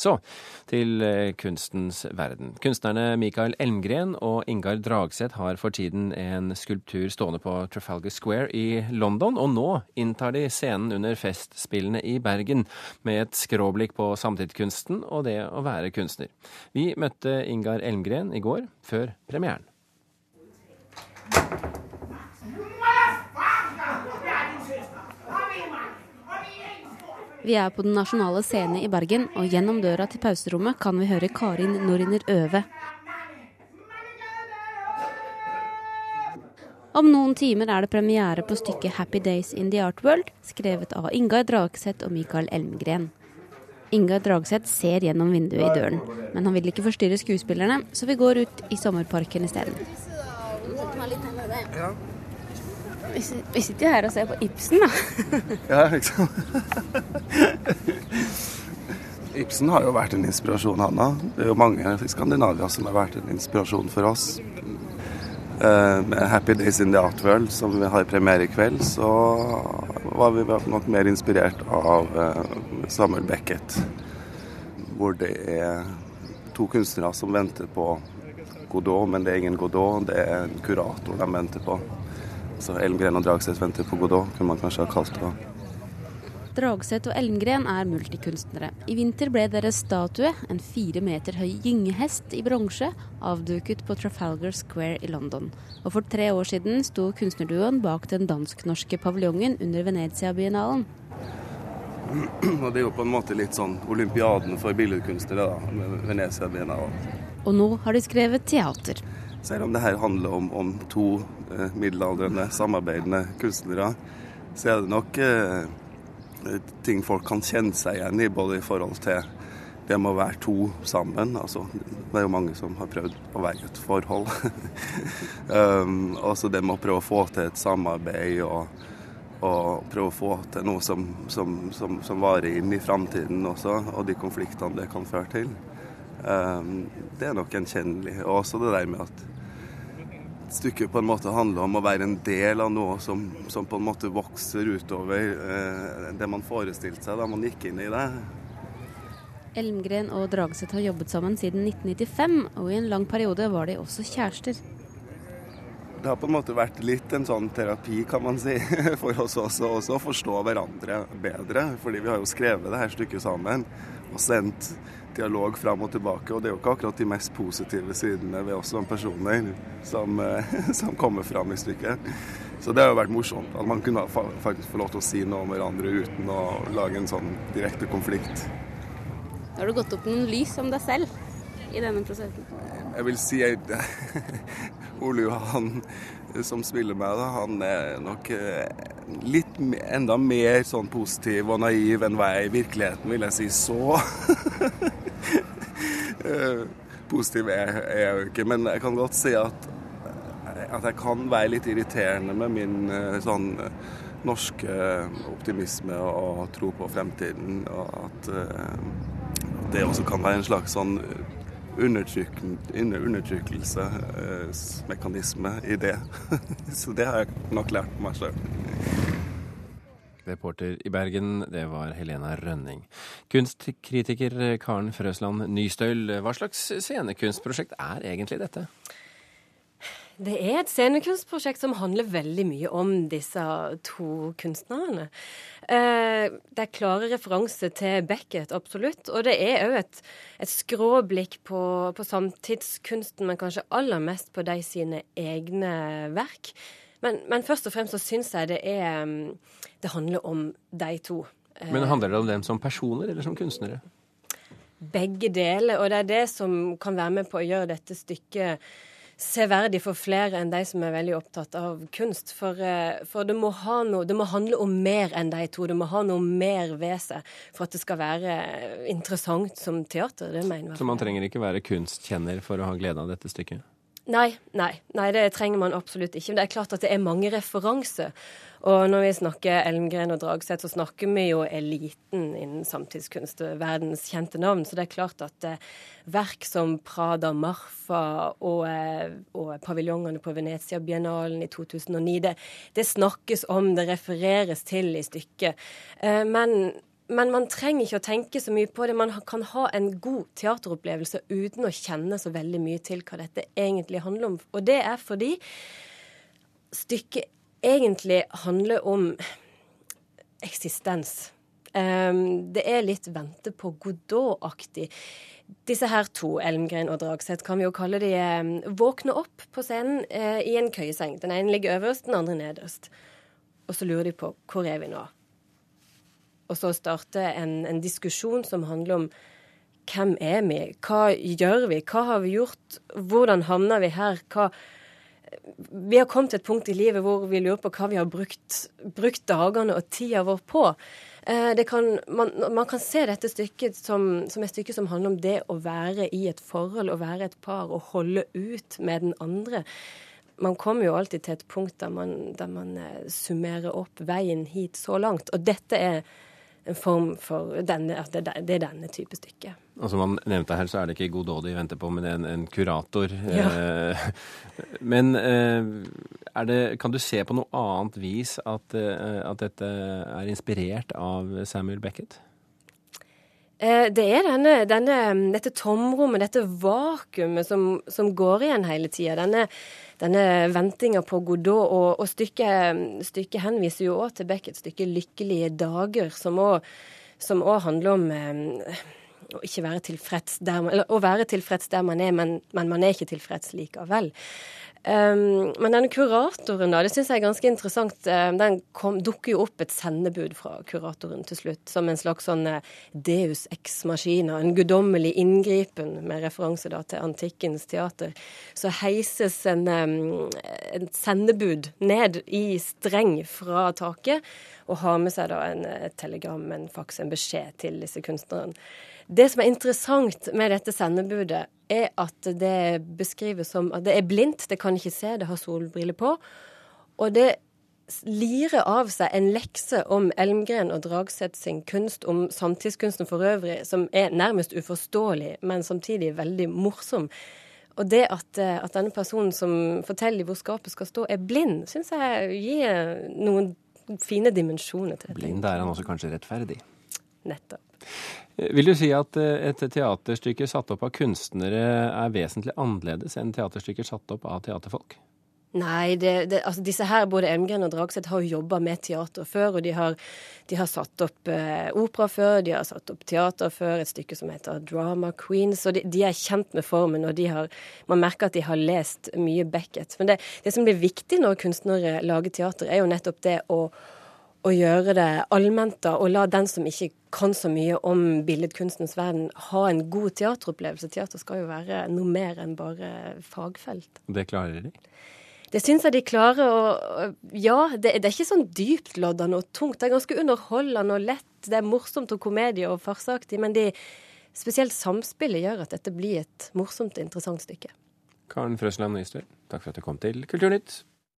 Så til eh, kunstens verden. Kunstnerne Mikael Elmgren og Ingar Dragseth har for tiden en skulptur stående på Trafalgar Square i London, og nå inntar de scenen under Festspillene i Bergen med et skråblikk på samtidskunsten og det å være kunstner. Vi møtte Ingar Elmgren i går, før premieren. Vi er på Den nasjonale scene i Bergen, og gjennom døra til pauserommet kan vi høre Karin Noriner øve. Om noen timer er det premiere på stykket 'Happy Days in the Art World', skrevet av Ingar Dragseth og Mikael Elmgren. Ingar Dragseth ser gjennom vinduet i døren, men han vil ikke forstyrre skuespillerne, så vi går ut i sommerparken isteden. Ja. Vi sitter jo her og ser på Ibsen, da. ja, liksom. Ibsen har jo vært en inspirasjon, han. Det er jo mange i Skandinavia som har vært en inspirasjon for oss. Uh, med 'Happy Days in the Art World', som vi har premiere i kveld, så var vi nok mer inspirert av uh, Samuel Beckett. Hvor det er to kunstnere som venter på Godot, men det er ingen Godot, det er en kurator de venter på. Så Elmgren og Dragseth venter på Godot, kunne man kanskje ha kalt det. Dragseth og Elmgren er multikunstnere. I vinter ble deres statue, en fire meter høy gyngehest i bronse, avduket på Trafalgar Square i London. Og for tre år siden sto kunstnerduoen bak den dansk-norske paviljongen under Venezia-biennalen. Og det er jo på en måte litt sånn olympiaden for billedkunstnere, da, Venezia-biennalen. Og nå har de skrevet teater. Selv om det her handler om, om to eh, middelaldrende samarbeidende kunstnere, så er det nok eh, ting folk kan kjenne seg igjen i, både i forhold til det med å være to sammen. Altså, det er jo mange som har prøvd å være i et forhold. um, også det med å prøve å få til et samarbeid og, og prøve å få til noe som, som, som, som varer inn i framtiden også, og de konfliktene det kan føre til. Um, det er nok gjenkjennelig. Og også det der med at stykket på en måte handler om å være en del av noe som, som på en måte vokser utover eh, det man forestilte seg da man gikk inn i det. Elmgren og Dragseth har jobbet sammen siden 1995, og i en lang periode var de også kjærester. Det har på en måte vært litt en sånn terapi, kan man si, for oss også, også å forstå hverandre bedre. Fordi vi har jo skrevet det her stykket sammen og sendt dialog fram og tilbake. Og det er jo ikke akkurat de mest positive sidene ved oss som personer som, eh, som kommer fram i stykket. Så det har jo vært morsomt. At man kunne faktisk få lov til å si noe om hverandre uten å lage en sånn direkte konflikt. Har du gått opp noen lys om deg selv i denne prosessen? Jeg vil si at Ole Johan som spiller meg, da, han er nok eh, litt enda mer sånn positiv og naiv enn hva jeg er i virkeligheten, vil jeg si. Så eh, positiv er jeg jo ikke. Men jeg kan godt si at, at jeg kan være litt irriterende med min eh, sånn norske optimisme og tro på fremtiden. Og at, det også kan være en slags sånn undertrykkelsesmekanisme i det. Så det har jeg nok lært meg sjøl. Reporter i Bergen, det var Helena Rønning. Kunstkritiker Karen Frøsland Nystøyl, hva slags scenekunstprosjekt er egentlig dette? Det er et scenekunstprosjekt som handler veldig mye om disse to kunstnerne. Eh, det er klare referanser til Beckett, absolutt. Og det er òg et, et skråblikk på, på, samtidskunsten, men kanskje aller mest på de sine egne verk. Men, men først og fremst så syns jeg det er mm, Det handler om de to. Men handler det om dem som personer eller som kunstnere? Begge deler, og det er det som kan være med på å gjøre dette stykket severdig for flere enn de som er veldig opptatt av kunst. For, eh, for det, må noe, det, må handle om mer enn de to. Det må ha noe mer ved seg for at det skal være interessant som teater. Det mener jeg. Så man trenger ikke være kunstkjenner for å ha glede av dette stykket? Nei, nei, nei, det trenger man absolutt ikke. Men det er klart at det er mange referanser. Og når vi snakker Elmgren og Dragseth, så snakker vi jo eliten innen samtidskunst, verdens kjente navn. Så det er klart at eh, verk som Prada Marfa og, eh, og paviljongene på Venezia-biennalen i 2009, det, det, snakkes om, det refereres til i stykket. Eh, men men man trenger ikke å tenke så mye på det. Man kan ha en god teateropplevelse uten å kjenne så veldig mye til hva dette egentlig handler om. Og det er fordi stykket egentlig handler om eksistens. Um, det er litt vente på Godot-aktig. Disse her to, Elmgren og Dragseth, kan vi jo kalle de um, våkner opp på scenen uh, i en køyeseng. Den ene ligger øverst, den andre nederst. Og så lurer de på hvor er vi nå? Og så starte en, en diskusjon som handler om hvem er vi? Hva gjør vi? Hva har vi gjort? Hvordan havna vi her? Hva, vi har kommet til et punkt i livet hvor vi lurer på hva vi har brukt, brukt dagene og tida vår på. Eh, kan, man, man, kan se dette stykket som, som, et stykke som handler om det å være i et forhold, å være et par og holde ut med den andre. Man kommer jo alltid til et punkt der man, der man eh, summerer opp veien hit så langt. Og dette er en form for denne, at det, det, er denne type stykke. Og som han nevnte her, så er det ikke Godot de venter på, men en, en kurator. Ja. Eh, men eh, det, kan du se på noe annet vis at, eh, at dette er inspirert av Samuel Beckett? Det er denne, denne, dette tomrommet, dette vakuumet som, som går igjen hele tida. Denne, denne ventinga på Godot. Og, og stykket, stykket, henviser jo òg til Beckets stykke 'Lykkelige dager', som òg handler om eh, å ikke være tilfreds der man, eller å være tilfreds der man er, men, men man er ikke tilfreds likevel. Um, men denne kuratoren, da, det syns jeg er ganske interessant. Den kom, dukker jo opp et sendebud fra kuratoren til slutt, som en slags sånn uh, deus ex machina, en guddommelig inngripen, med referanse da til antikkens teater. Så heises en, um, en sendebud ned i streng fra taket, og har med seg da en, et telegram, en faks, en beskjed til disse kunstnerne. Det som er interessant med dette sendebudet, er at det beskrives som at det er blindt, det kan ikke se, det har solbriller på. Og det lirer av seg en lekse om Elmgren og Dragseth sin kunst, om samtidskunsten for øvrig, som er nærmest uforståelig, men samtidig veldig morsom. Og det at, at denne personen som forteller hvor skapet skal stå, er blind, syns jeg gir noen fine dimensjoner til det. Blind er han også kanskje rettferdig? Nettopp. Vil du si at eh, et teaterstykke satt opp av kunstnere er vesentlig annerledes enn teaterstykker satt opp av teaterfolk? Nei, det, det, altså disse her, både Emgren og Dragseth, har jo jobba med teater før. Og de har, de har satt opp eh, opera før, de har satt opp teater før, et stykke som heter Drama Queens. Og de, de er kjent med formen, og har, man merker at de har lest mye Beckett. Men det, det som blir viktig når kunstnere lager teater, er jo nettopp det å å gjøre det allment, da, og la den som ikke kan så mye om billedkunstens verden, ha en god teateropplevelse. Teater skal jo være noe mer enn bare fagfelt. Det klarer de? Det syns jeg de klarer. Og ja, det, det er ikke sånn dyptloddende og tungt. Det er ganske underholdende og lett. Det er morsomt og komedie og farseaktig. Men de, spesielt samspillet gjør at dette blir et morsomt og interessant stykke. Karen Frøsland Nystøl, takk for at du kom til Kulturnytt.